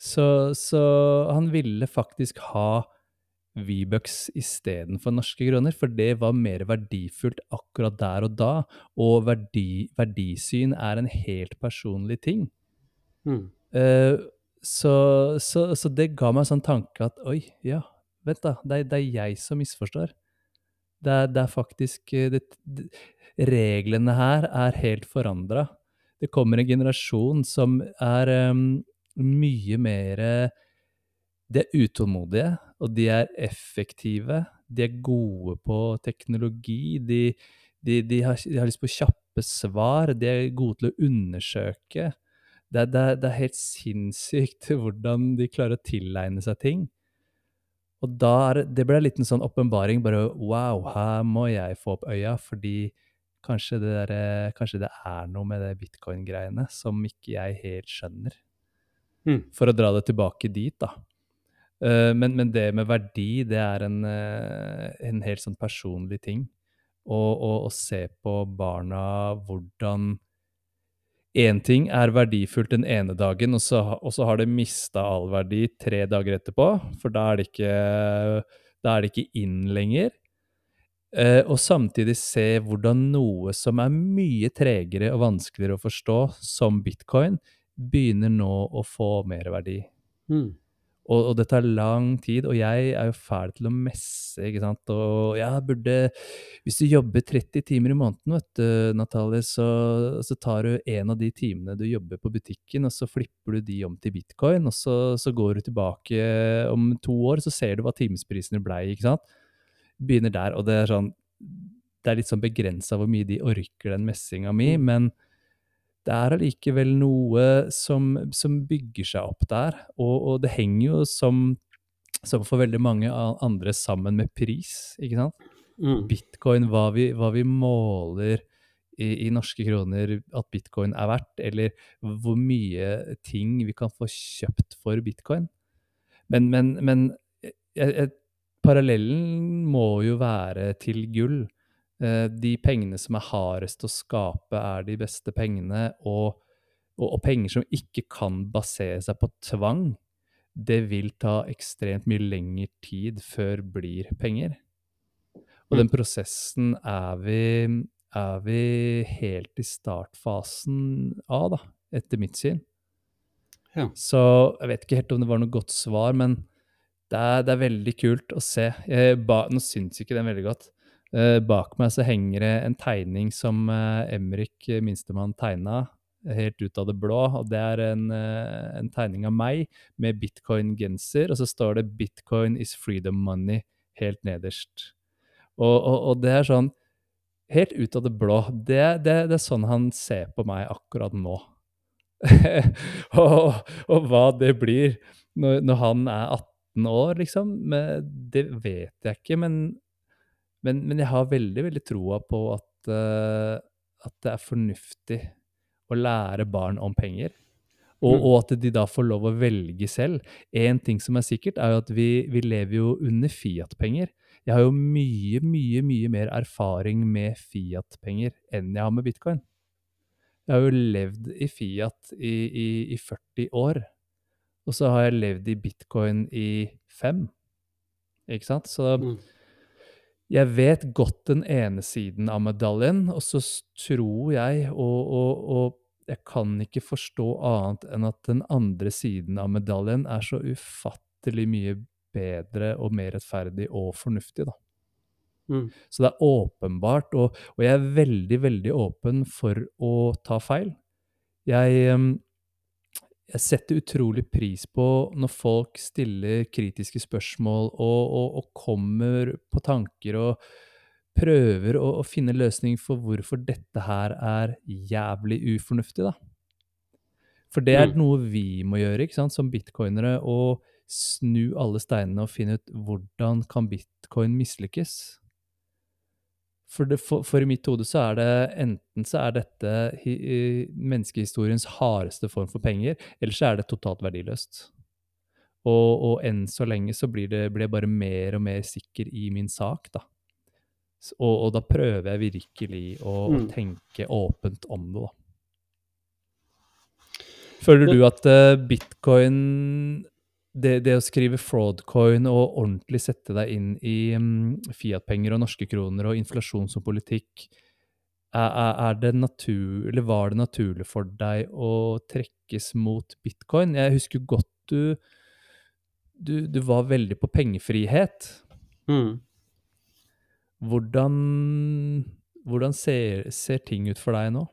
Så, så han ville faktisk ha V-bucks istedenfor norske kroner, for det var mer verdifullt akkurat der og da. Og verdi, verdisyn er en helt personlig ting. Mm. Uh, så, så, så, det ga meg en sånn tanke at oi, ja, vent da, det det er jeg som misforstår. Det er, det er faktisk det, reglene her er helt forandra. Det kommer en generasjon som er um, mye mer De er utålmodige, og de er effektive. De er gode på teknologi. De, de, de, har, de har lyst på kjappe svar. De er gode til å undersøke. Det, det, det, er helt sinnssykt hvordan de klarer å tilegne seg ting. Og da er, det ble en sånn åpenbaring. Bare wow, her må jeg få opp øya, fordi Kanskje det, der, eh, kanskje det er noe med det bitcoin-greiene som ikke jeg helt skjønner. Mm. For å dra det tilbake dit, da. Uh, men, men, det med verdi, det er en, uh, en helt sånn personlig ting. Og Å se på barna hvordan Én ting er verdifullt den ene dagen, og så, og så har det mista all verdi tre dager etterpå, for da er det ikke, er det ikke inn lenger. Eh, og samtidig se hvordan noe som er mye tregere og vanskeligere å forstå, som bitcoin, begynner nå å få mer verdi. Mm. Og, og, det tar lang tid, og jeg er jo fæl til å messe, ikke sant. Og jeg burde Hvis du jobber 30 timer i måneden, vet du, Natalie, så, så tar du en av de timene du jobber på butikken, og så flipper du de om til bitcoin, og så, så går du tilbake om to år, så ser du hva timesprisene blei, ikke sant begynner der, og det er sånn Det er litt sånn begrensa hvor mye de orker den messinga mi, mm. men det er allikevel noe som, som, bygger seg opp der, og, og det henger jo som, som, for veldig mange andre sammen med pris, ikke sant? Mm. Bitcoin, hva vi, hva vi måler i, i, norske kroner at bitcoin er verdt, eller hvor mye ting vi kan få kjøpt for bitcoin. Men, men, men jeg, jeg, parallellen må jo være til gull. Eh, de pengene som er hardest å skape, er de beste pengene. Og, og, og, penger som ikke kan basere seg på tvang, det vil ta ekstremt mye lengre tid før blir penger. Og den mm. prosessen er vi, er vi helt i startfasen av, da, etter mitt syn. Ja. Så jeg vet ikke helt om det var noe godt svar, men det er, det er veldig kult å se. Jeg, ba, nå syns ikke den veldig godt. Eh, bak meg så henger det en tegning som eh, Emrik eh, minstemann tegna helt ut av det blå. og Det er en, en tegning av meg med bitcoin-genser, og så står det 'Bitcoin is freedom money' helt nederst. Og, og, og det er sånn Helt ut av det blå. Det, det, det er sånn han ser på meg akkurat nå. og, og hva det blir når, når han er 18 år, liksom, det vet jeg ikke. Men, men, men jeg har veldig, veldig troa på at, uh, at det er fornuftig å lære barn om penger. Og, Mm. og at de da får lov å velge selv. En ting som er sikkert, er jo at vi, vi lever jo under Fiat-penger. Jeg har jo mye, mye, mye mer erfaring med Fiat-penger enn jeg har med bitcoin. Jeg har jo levd i Fiat i, i, i 40 år. Og så har jeg levd i bitcoin i fem. Ikke sant? Så Mm. Jeg vet godt den ene siden av medaljen, og så tror jeg, og, og, og jeg kan ikke forstå annet enn at den andre siden av medaljen er så ufattelig mye bedre og mer rettferdig og fornuftig, da. Mm. Så det er åpenbart, og, og jeg er veldig, veldig åpen for å ta feil. Jeg, em, jeg setter utrolig pris på når folk stiller kritiske spørsmål og, og, og kommer på tanker og prøver å, å finne løsning for hvorfor dette her er jævlig ufornuftig, da. For det er Mm. noe vi må gjøre, ikke sant, som bitcoinere, å snu alle steinene og finne ut hvordan kan bitcoin mislykkes. For, det, for, for i mitt hode så er det enten så er dette hi, i- menneskehistoriens hardeste form for penger, eller så er det totalt verdiløst. Og, og enn så lenge så blir, det, blir jeg bare mer og mer sikker i min sak, da. Og, og da prøver jeg virkelig å, å Mm. tenke åpent om det, da. Føler du at uh, bitcoin det, det å skrive fraudcoin og ordentlig sette deg inn i um, Fiat-penger og norske kroner og inflasjon som politikk, er, er, det natur, eller var det naturlig for deg å trekkes mot bitcoin? Jeg husker godt du, du, du var veldig på pengefrihet. Mm. Hvordan, hvordan ser, ser ting ut for deg nå?